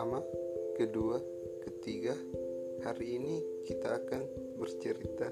pertama, kedua, ketiga, hari ini kita akan bercerita.